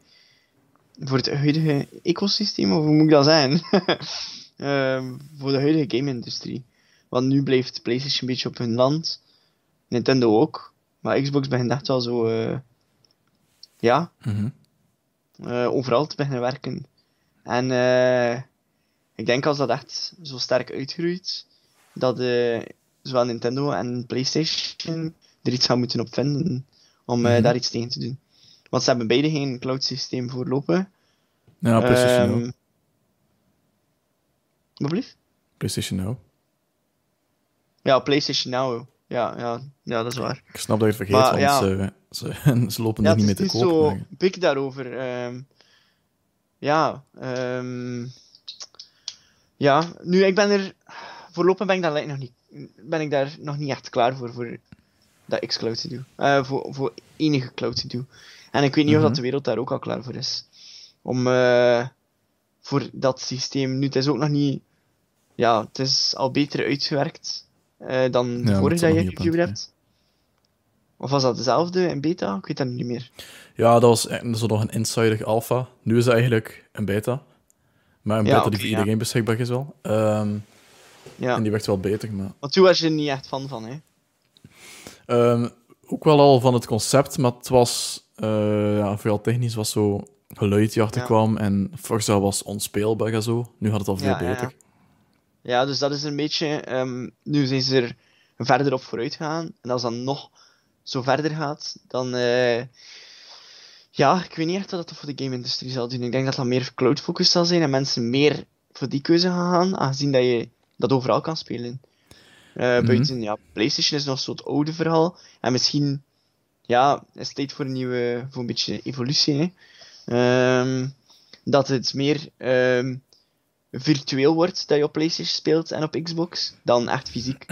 voor het huidige ecosysteem, of hoe moet ik dat zeggen? Ehm, voor de huidige game-industrie. Want nu blijft PlayStation een beetje op hun land, Nintendo ook, maar Xbox begint echt wel zo, eh, ja, Mhm. eh, overal te beginnen werken. En eh, ik denk als dat echt zo sterk uitgroeit, dat eh, zowel Nintendo en PlayStation er iets gaan moeten op vinden om eh, Mhm. daar iets tegen te doen. Want ze hebben beide geen cloud systeem voorlopen. Ja, PlayStation Now. Ehm, Wat blieft? PlayStation Now. Ja, PlayStation Now. Ja, ja, ja, dat is waar. Ik snap dat je het vergeet, Maar, want ja. ze, ze, ze lopen Ja, er niet het mee is te koop. zo maar- big daarover. ehm. ja, ehm, ja, nu ik ben er, voorlopig ben ik daar nog niet, ben ik daar nog niet echt klaar voor, voor dat xCloud te doen. Eh, voor, voor enige cloud te doen. En ik weet niet of Mhm. dat de wereld daar ook al klaar voor is. Om, eh, voor dat systeem, nu het is ook nog niet, ja, het is al beter uitgewerkt eh, dan de vorige dat je punt, hebt. Of was dat dezelfde in beta? Ik weet dat niet meer. Ja, dat was zo nog een insider alpha. Nu is het eigenlijk een beta. Maar een Ja, beta die voor ja. iedereen beschikbaar is wel. Ehm, Ja. En die werkt wel beter, maar... Want toen was je er niet echt fan van, hè? Ehm, ook wel al van het concept, maar het was... eh, ja, vooral technisch was zo... geluid die achter Ja. kwam. En Forza was onspeelbaar en zo. Nu gaat het al veel Ja, ja, ja. beter. Ja, dus dat is een beetje. ehm, nu zijn ze er verder op vooruit gegaan. En als dat nog zo verder gaat, dan. eh, ja, ik weet niet echt wat dat voor de game-industrie zal doen. Ik denk dat dat meer cloud-focused zal zijn en mensen meer voor die keuze gaan gaan, aangezien dat je dat overal kan spelen. Mhm. Buiten, ja, PlayStation is nog zo'n oude verhaal. En misschien, ja, is het tijd voor een nieuwe, voor een beetje evolutie. Hè. Ehm, dat het meer ehm, virtueel wordt dat je op PlayStation speelt en op Xbox, dan echt fysiek.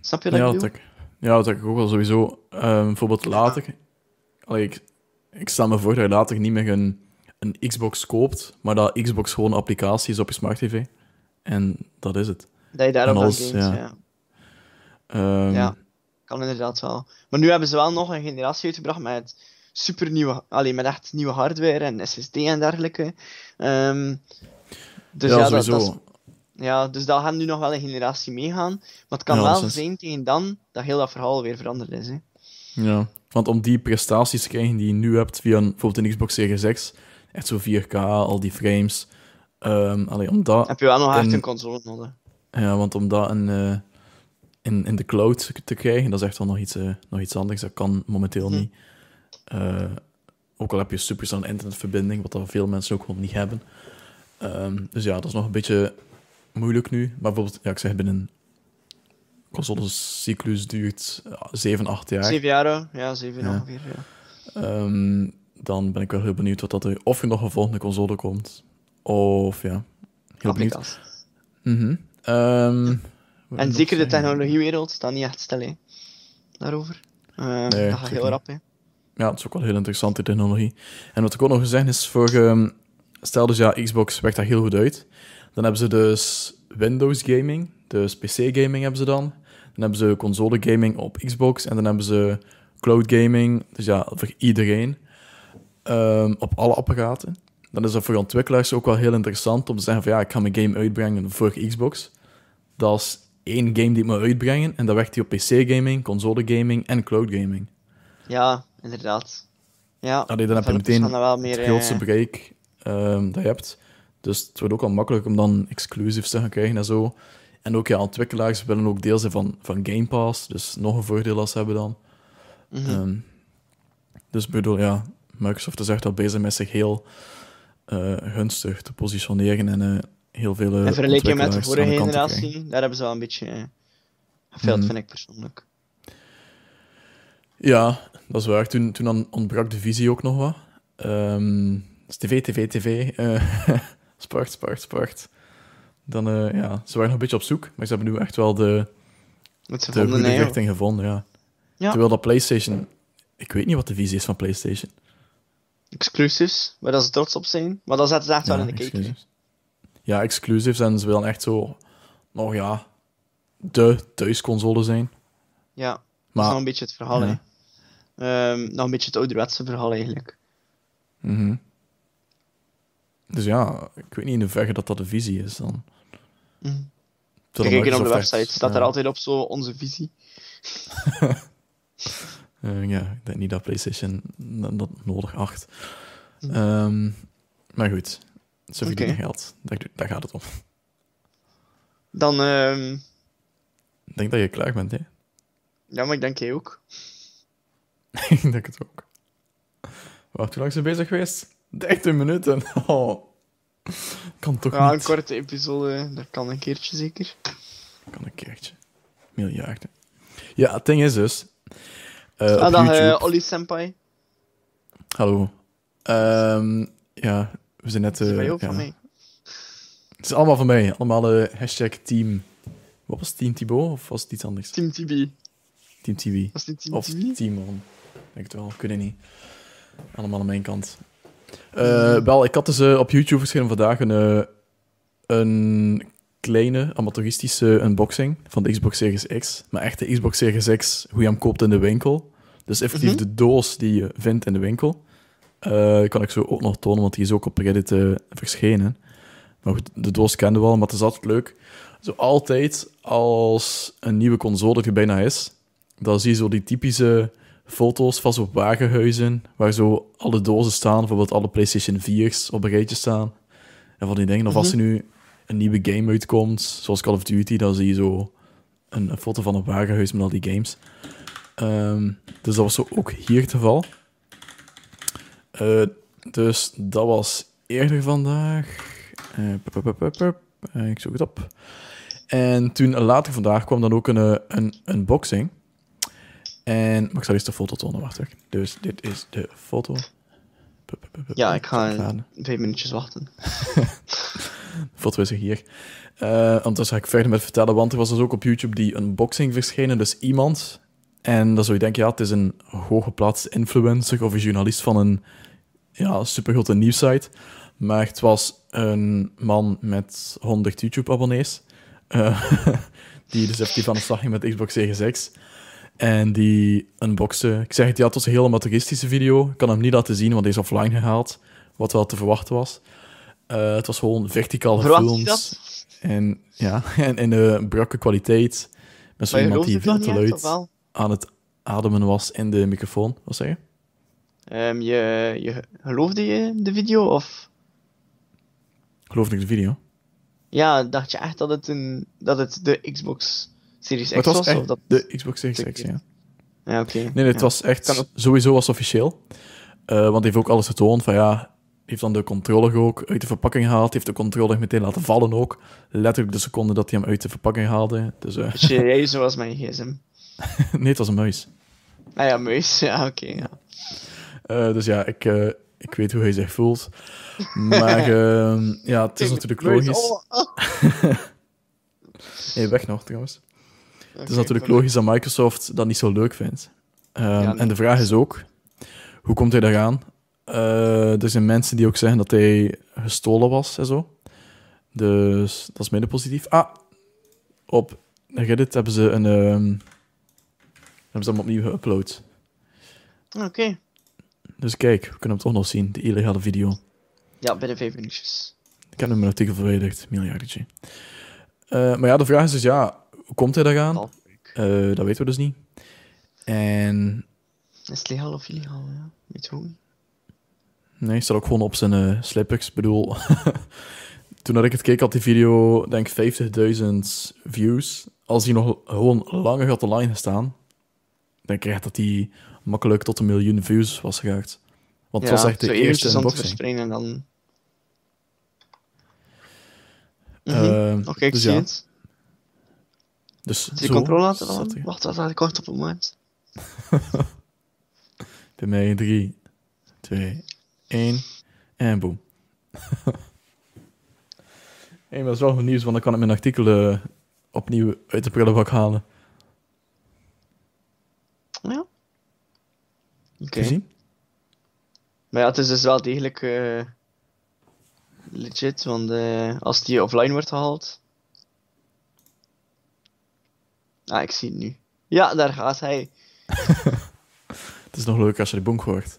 Snap je wat Ja, ik dat bedoel? ja, dat ik ook wel sowieso. Ehm, bijvoorbeeld later. Allee, ik, ik stel me voor dat je later niet meer een, een Xbox koopt, maar dat Xbox gewoon een applicatie is op je smart TV. En dat is het. Dat je daarop alles, games, ja. ja. Ehm, Ja. Kan inderdaad wel. Maar nu hebben ze wel nog een generatie uitgebracht met super nieuwe, alleen met echt nieuwe hardware en SSD en dergelijke. Ehm, dus ja, ja, dat, is- ja, dus dat gaat nu nog wel een generatie meegaan. Maar het kan Ja, wel zijn tegen dan dat heel dat verhaal weer veranderd is. Hè. Ja, want om die prestaties te krijgen die je nu hebt via een, bijvoorbeeld een Xbox Series X, echt zo 4K, al die frames. ehm allee, om dat, Heb je wel nog echt En- een console nodig. ja, want om dat in, eh, in, in de cloud te krijgen, dat is echt wel nog iets, eh, nog iets anders. Dat kan momenteel Mhm. niet. Eh, ook al heb je super snelle internetverbinding, wat dat veel mensen ook gewoon niet hebben. Ehm, dus ja, dat is nog een beetje moeilijk nu. Maar bijvoorbeeld, ja, ik zeg, binnen een consolecyclus duurt ja, 7, 8 jaar. Zeven jaar, hè? ja, zeven Ja. ongeveer. Ja. Ehm, dan ben ik wel heel benieuwd wat dat er, of er nog een volgende console komt. Of ja, heel benieuwd. Wil En zeker de technologiewereld staat niet echt stil, hè. Daarover. Ehm, Nee, dat gaat heel rap, hè. Ja, het is ook wel heel interessante technologie. En wat ik ook nog gezegd is, voor, ehm, stel dus ja, Xbox werkt daar heel goed uit. Dan hebben ze dus Windows gaming, dus PC gaming hebben ze dan. Dan hebben ze console gaming op Xbox en dan hebben ze cloud gaming, dus ja, voor iedereen, ehm, op alle apparaten. Dan is dat voor ontwikkelaars ook wel heel interessant om te zeggen van ja, ik ga mijn game uitbrengen voor Xbox. Dat is één game die ik moet uitbrengen en dat werkt die op PC gaming, console gaming en cloud gaming. Ja, inderdaad. Ja, Allee, dan heb je meteen wel meer... het grootste eh, bereik ehm, dat je hebt. Dus het wordt ook wel makkelijk om dan exclusives te gaan krijgen en zo. En ook ja, ontwikkelaars willen ook deel zijn van, van Game Pass, dus nog een voordeel als ze hebben dan. mhm. Ehm, dus ik bedoel, ja, Microsoft is echt al bezig met zich heel eh, gunstig te positioneren en eh, heel veel eh, In vergelijking met de vorige generatie, daar hebben ze wel een beetje gefeild, Mhm. vind ik persoonlijk. Ja, dat is waar. Toen, toen dan ontbrak de visie ook nog wat. Ehm, dus tv, tv, tv. sport, sport, sport. Dan, eh, ja, ze waren nog een beetje op zoek, maar ze hebben nu echt wel de, ze de vonden, goede richting gevonden, ja. Ja. Terwijl dat PlayStation... Ik weet niet wat de visie is van PlayStation. exclusives, waar dat ze trots op zijn. Maar dat zetten ze echt wel Ja, in de cake. Ja, exclusives en ze willen echt zo... Nog ja, de thuisconsole zijn. Ja, dat is Maar nog een beetje het verhaal, ja. hè. Ehm, nog een beetje het ouderwetse verhaal, eigenlijk. Mhm. Dus ja, ik weet niet in hoeverre dat dat de visie is dan. Mhm. Terwijl Kijk op de echt- website, staat ja, er altijd op zo onze visie. eh, ja, ik denk niet dat PlayStation dat nodig acht. Hm. Ehm, maar goed, ze verdienen geld. Daar, daar gaat het om. Dan, ehm, Ik denk dat je klaar bent, hè? ja, maar ik denk jij ook. ik denk het ook. Wacht, hoe lang zijn we bezig geweest? 13 minuten. Oh. Kan toch Ja, een korte episode, dat kan een keertje zeker. Kan een keertje. Miljarden. Ja, het ding is dus... op ah, eh Ollie Senpai. Hallo. Ehm, ja, we zijn net... Is die eh, of ja. van mij? Het is allemaal van mij. Allemaal hashtag team... Wat was het? Team Thibaut? Of was het iets anders? Team TB. Team TV. Was het Team Of TB? Team On. Denk het wel. Het niet. Allemaal aan mijn kant. Eh, wel, ik had dus eh, op YouTube verschenen vandaag een, eh, een kleine amateuristische unboxing van de Xbox Series X. Maar echt de Xbox Series X, hoe je hem koopt in de winkel. Dus effectief Mhm. de doos die je vindt in de winkel. Kan ik zo ook nog tonen, want die is ook op Reddit verschenen. Maar goed, de doos kenden we al, maar het is altijd leuk. Zo altijd als een nieuwe console er bijna is, dan zie je zo die typische foto's van zo wagenhuizen, waar zo alle dozen staan, bijvoorbeeld alle PlayStation 4's op een rijtje staan. En van die dingen. Of als er nu een nieuwe game uitkomt, zoals Call of Duty, dan zie je zo een, een foto van een wagenhuis met al die games. Ehm, dus dat was zo ook hier het geval. Eh, dus dat was eerder vandaag. Eh, pup, pup, pup, pup, pup. Eh, ik zoek het op. En toen later vandaag kwam dan ook een, een unboxing. En maar ik zal eerst de foto tonen, wacht even. Dus dit is de foto. Ja, ik ga vijf minuutjes wachten. De foto is er hier. Eh ondertussen ga ik verder met vertellen, want er was dus ook op YouTube die unboxing verschenen. Dus iemand, en dan zou je denken, ja, het is een hooggeplaatste influencer of een journalist van een ja, supergrote nieuwssite. Maar het was een man met 100 YouTube-abonnees. eh, die dus effectief aan de slag ging met Xbox Series X. En die unboxen. Ik zeg het, ja, het was een hele amateuristische video. Ik kan hem niet laten zien, want hij is offline gehaald. Wat wel te verwachten was. Eh, het was gewoon verticaal Verwacht dat? En ja, en in een brakke kwaliteit. Met zo Maar je iemand die veel te luid aan het ademen was in de microfoon. Wat zeg je? Ehm, je, je, geloofde je de video, of... Geloofde ik de video? Ja, dacht je echt dat het, een, dat het de Xbox Series X was was? Of dat... de Xbox Series X, ja. Ja, oké. Nee, nee, het Ja. was echt sowieso was officieel. Eh, want hij heeft ook alles getoond van ja, heeft dan de controller ook uit de verpakking gehaald, heeft de controller meteen laten vallen ook. Letterlijk de seconde dat hij hem uit de verpakking haalde. Dus eh, Beetje jij zoals mijn gsm. nee, het was een muis. Ah ja, muis. Ja, oké. ja. Eh, dus ja, ik, eh, ik weet hoe hij zich voelt. Maar ehm, ja, het is natuurlijk logisch. Hey, weg nog trouwens. Het is natuurlijk logisch dat Microsoft dat niet zo leuk vindt. Ehm, Ja. En de vraag is ook, hoe komt hij daaraan? Eh er zijn mensen die ook zeggen dat hij gestolen was en zo. Dus dat is minder positief. Ah, op Reddit hebben ze een... ehm, hebben ze hem opnieuw geüpload. Oké. Dus kijk, we kunnen hem toch nog zien, de illegale video. Ja, binnen vijf minuutjes. Ik heb nu mijn artikel verwijderd, miljardetje. Eh, maar ja, de vraag is dus, ja, hoe komt hij daaraan? Half week. Eh, dat weten we dus niet. En Is het legaal of illegaal? Ja, weet je hoe? Nee, hij staat ook gewoon op zijn eh slippers. Ik bedoel, toen dat ik het keek, had die video, denk ik, 50.000 views. Als hij nog gewoon langer had online gestaan, denk ik echt dat hij makkelijk tot een miljoen views was geraakt. Want het was echt de eerste aan unboxing. verspreiden en dan... Eh, Oké, ik dus zie ja, het. Dus je zo controle vallen? hij. Wacht, wacht, ik wacht op het moment. Bij mij 3, 2, 1 en boom. hey, maar dat is wel goed nieuws, want dan kan ik mijn artikelen opnieuw uit de prullenbak halen. Ja. Oké. Maar ja, het is dus wel degelijk eh, legit, want eh, als die offline wordt gehaald... Ah, ik zie het nu. Ja, daar gaat hij. Het is nog leuk als je de bonk hoort.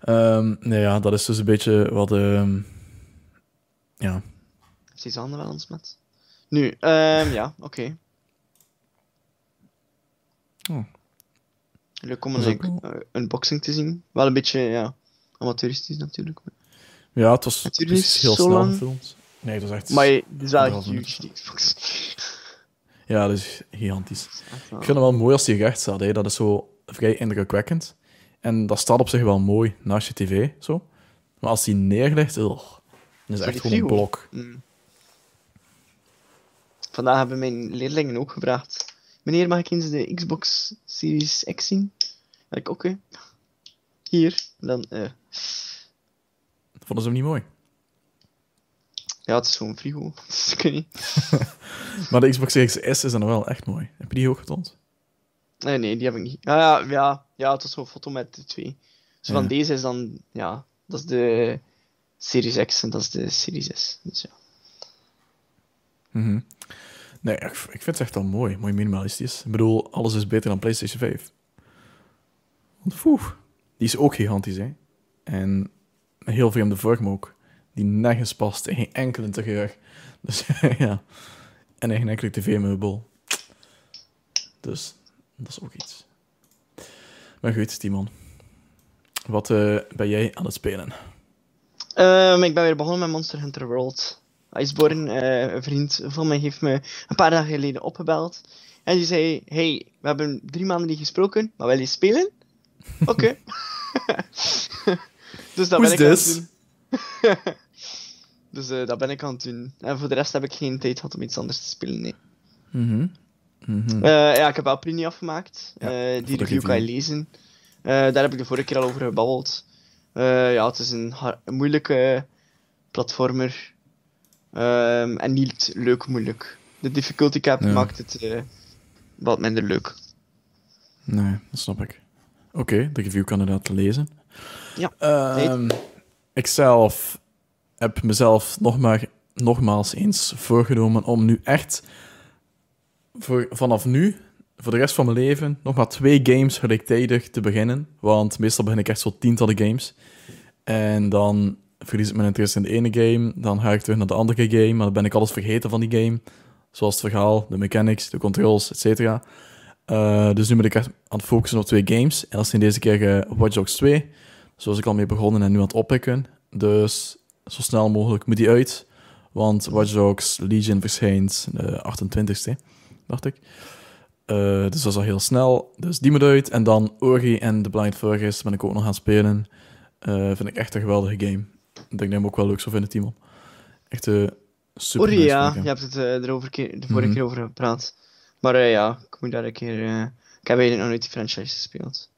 Ehm, nee, ja, dat is dus een beetje wat... ehm ja, Is die handen wel eens met? Nu, ehm ja, oké. Oh. Leuk om een unboxing te zien. Wel een beetje, ja, amateuristisch natuurlijk. ja het was heel snel lang. gefilmd. Nee, het was echt... Maar het is wel huge, die Xbox. Ja, dat is gigantisch. Ik vind het wel mooi als die recht staat. Hè. Dat is zo vrij indrukwekkend. En dat staat op zich wel mooi naast je tv, zo. Maar als die neerligt, ugh, dan is het echt gewoon een blok. Mm. Vandaag hebben mijn leerlingen ook gevraagd. Meneer, mag ik eens de Xbox Series X zien? En ik, oké. Hier. En Dan, eh, Vonden ze hem niet mooi. Ja, het is gewoon frigo. Dus ik weet niet. Maar de Xbox Series S is dan wel echt mooi. Heb je die ook getoond? Nee, nee, die heb ik niet. Ah, ja, ja, ja, het was zo'n foto met de twee. Zo van deze is dan, ja, dat is de Series X en dat is de Series S. Dus ja. Mhm. Nee, ik, ik vind het echt wel mooi. Mooi minimalistisch. Ik bedoel, alles is beter dan PlayStation 5. Want poeh, die is ook gigantisch, hè. En heel vreemde vorm ook. Die nergens past in geen enkele interieur. Dus ja. En in geen enkele tv-meubel. Dus, dat is ook iets. Maar goed, Timon. Wat eh, ben jij aan het spelen? Ehm, ik ben weer begonnen met Monster Hunter World. Iceborne, eh, een vriend van mij, heeft me een paar dagen geleden opgebeld. En die zei: Hey, we hebben drie maanden niet gesproken, maar wil je spelen? Oké. dus dat ben ik aan het doen. Dus eh, dat ben ik aan het doen. En voor de rest heb ik geen tijd gehad om iets anders te spelen. Nee. Mhm. Mhm. Eh, ja, ik heb Alpri niet afgemaakt. Ja, Eh, die review kan je lezen. Daar heb ik de vorige keer al over gebabbeld. Ja, het is een, moeilijke platformer. Ehm, en niet leuk moeilijk. De difficulty cap Ja. maakt het wat minder leuk. Nee, dat snap ik. Oké, de review kan inderdaad lezen. Ja, Ehm, ik zelf heb mezelf nog maar, nogmaals eens voorgenomen om nu echt voor, vanaf nu, voor de rest van mijn leven, nog maar twee games gelijktijdig te beginnen. Want meestal begin ik echt zo tientallen games. En dan verlies ik mijn interesse in de ene game, dan ga ik terug naar de andere game, maar dan ben ik alles vergeten van die game. Zoals het verhaal, de mechanics, de controls, et cetera. Eh, dus nu ben ik echt aan het focussen op twee games. En dat zijn deze keer eh, Watch Dogs 2. Zoals ik al mee begonnen en nu aan het oppikken. Dus zo snel mogelijk moet die uit. Want Watch Dogs Legion verschijnt de 28ste, dacht ik. Eh, dus dat is al heel snel. Dus die moet uit. En dan Ori en The Blind Forest ben ik ook nog aan het spelen. Eh, vind ik echt een geweldige game. Ik denk dat hem ook wel leuk zou vinden, Timon. Echt een super nice ja, je hebt het eh, erover ke- de vorige Mhm. keer over gepraat. Maar eh, ja, ik moet daar een keer. eh, ik heb eigenlijk nog nooit die franchise gespeeld.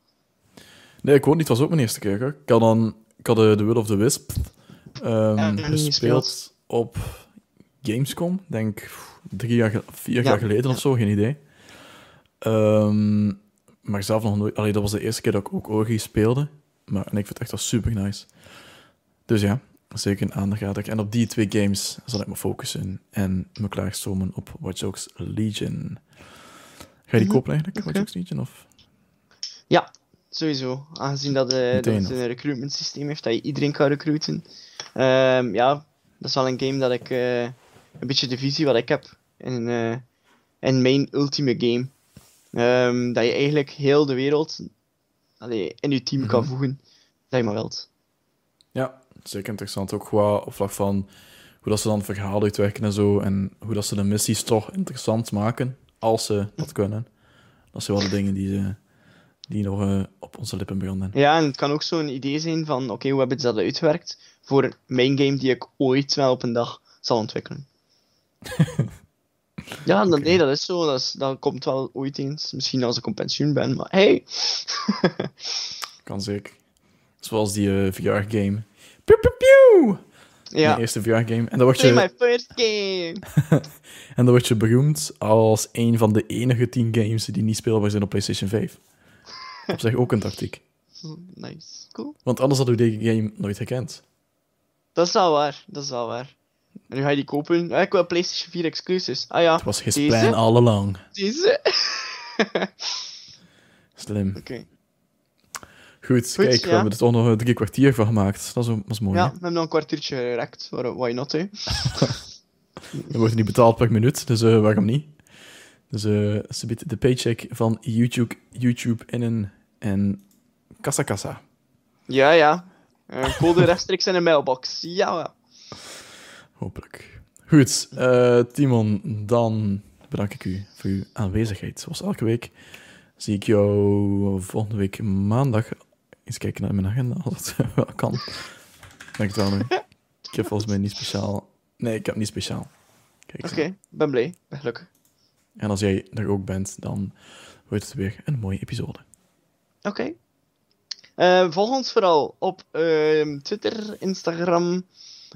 Nee, ik ook niet. Het was ook mijn eerste keer. Hoor. Ik had dan ik had de Will of the Wisp ehm, Ja, nog niet gespeeld op Gamescom. Denk drie jaar, vier Ja, jaar geleden ja. of zo, geen idee. Ehm, maar zelf nog nooit. Allee, dat was de eerste keer dat ik ook Ori speelde. Maar en ik vind het echt wel super nice. Dus ja, zeker een aanrader. En op die twee games zal ik me focussen en me klaarstomen op Watch Dogs Legion. Ga je die Mhm, kopen eigenlijk. Watch Dogs Legion? Of? Sowieso, aangezien dat, dat Meteen, het een recruitment systeem heeft, dat je iedereen kan recruiten. Ehm, ja, dat is wel een game dat ik, eh, een beetje de visie wat ik heb in, eh, in mijn ultieme game. Ehm, dat je eigenlijk heel de wereld allee, in je team kan Mhm. voegen, dat je maar wilt. Ja, zeker interessant. Ook qua op vlak van hoe dat ze dan verhaal uitwerken en zo. En hoe dat ze de missies toch interessant maken, als ze dat kunnen. Dat zijn wel de dingen die, ze, die nog eh, op onze lippen branden. Ja, en het kan ook zo'n idee zijn van, oké, hoe hebben ze dat uitgewerkt voor mijn game die ik ooit wel op een dag zal ontwikkelen. ja, nee, dat is zo. Dat, is, dat komt wel ooit eens. Misschien als ik op pensioen ben, maar hey. Kan zeker. Zoals die eh, VR-game. Pew, pew, pew! ja. Mijn eerste VR-game. En dan word Play je, my first game. en dan word je beroemd als een van de enige tien games die niet speelbaar zijn op PlayStation 5. Op zich ook een tactiek. Nice. Cool. Want anders hadden we deze game nooit gekend. Dat is wel waar. Dat is wel waar. En nu ga je die kopen. Ja, ik wil PlayStation 4 exclusives. Ah ja, Het was his Deze? plan all along. deze. Slim. Oké. Goed, Goed, kijk, we ja. hebben er toch nog drie kwartier van gemaakt. Dat is, is mooi, Ja, we hebben nog een kwartiertje gerekt. Why not, hè? We worden niet betaald per minuut, dus eh, waarom niet? Dus eh ze biedt de paycheck van YouTube, YouTube innen en kassa kassa. Ja, ja. Een code rechtstreeks in een mailbox. Ja, ja. Hopelijk. Goed, eh, Timon, dan bedank ik u voor uw aanwezigheid. Zoals elke week zie ik jou volgende week maandag. Eens kijken naar mijn agenda, als het wel kan. Denk het wel nu. Ik heb volgens mij niet speciaal... Nee, ik heb niet speciaal. Oké, ik ben blij. Ben gelukkig. En als jij er ook bent, dan wordt het weer een mooie episode. Oké. Eh, volg ons vooral op ehm, Twitter, Instagram,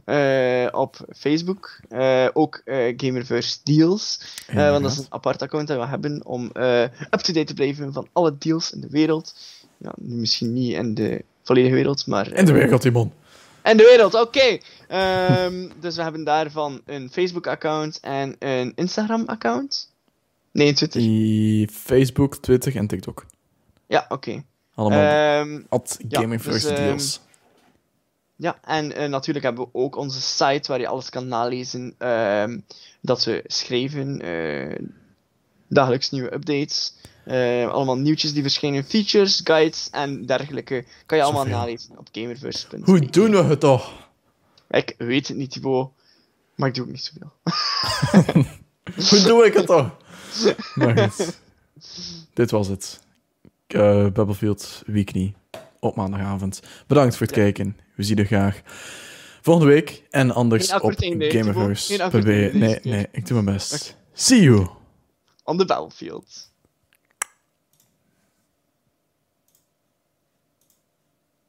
eh, op Facebook. eh, ook Gamerverse Deals. Want dat is een apart account dat we hebben om up-to-date te blijven van alle deals in de wereld. Ja, nu misschien niet in de volledige wereld, maar... En de wereld, Timon. En de wereld, oké. Ehm, dus we hebben daarvan een Facebook-account en een Instagram-account. Nee, Twitter. Die Facebook, Twitter en TikTok. Ja, oké. Allemaal Ehm, at ja, Gaming dus, First ehm, Deals. Ja, en eh, natuurlijk hebben we ook onze site waar je alles kan nalezen. ehm, dat we schrijven. eh, dagelijks nieuwe updates. Allemaal nieuwtjes die verschijnen, features, guides en dergelijke. Kan je allemaal nalezen op gamerverse.be. Hoe doen we het toch? Ik weet het niet, Thibaut. Maar ik doe ook niet zoveel. Hoe doe ik het toch? Maar goed. Dit was het. Eh Battlefield Weekly op maandagavond. Bedankt voor het Ja. kijken. We zien je graag volgende week. En anders op gamerverse.be. Nee, nee, ik doe mijn best. See you. On the battlefield.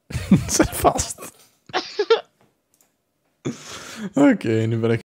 Zet vast. Oké, nu ben ik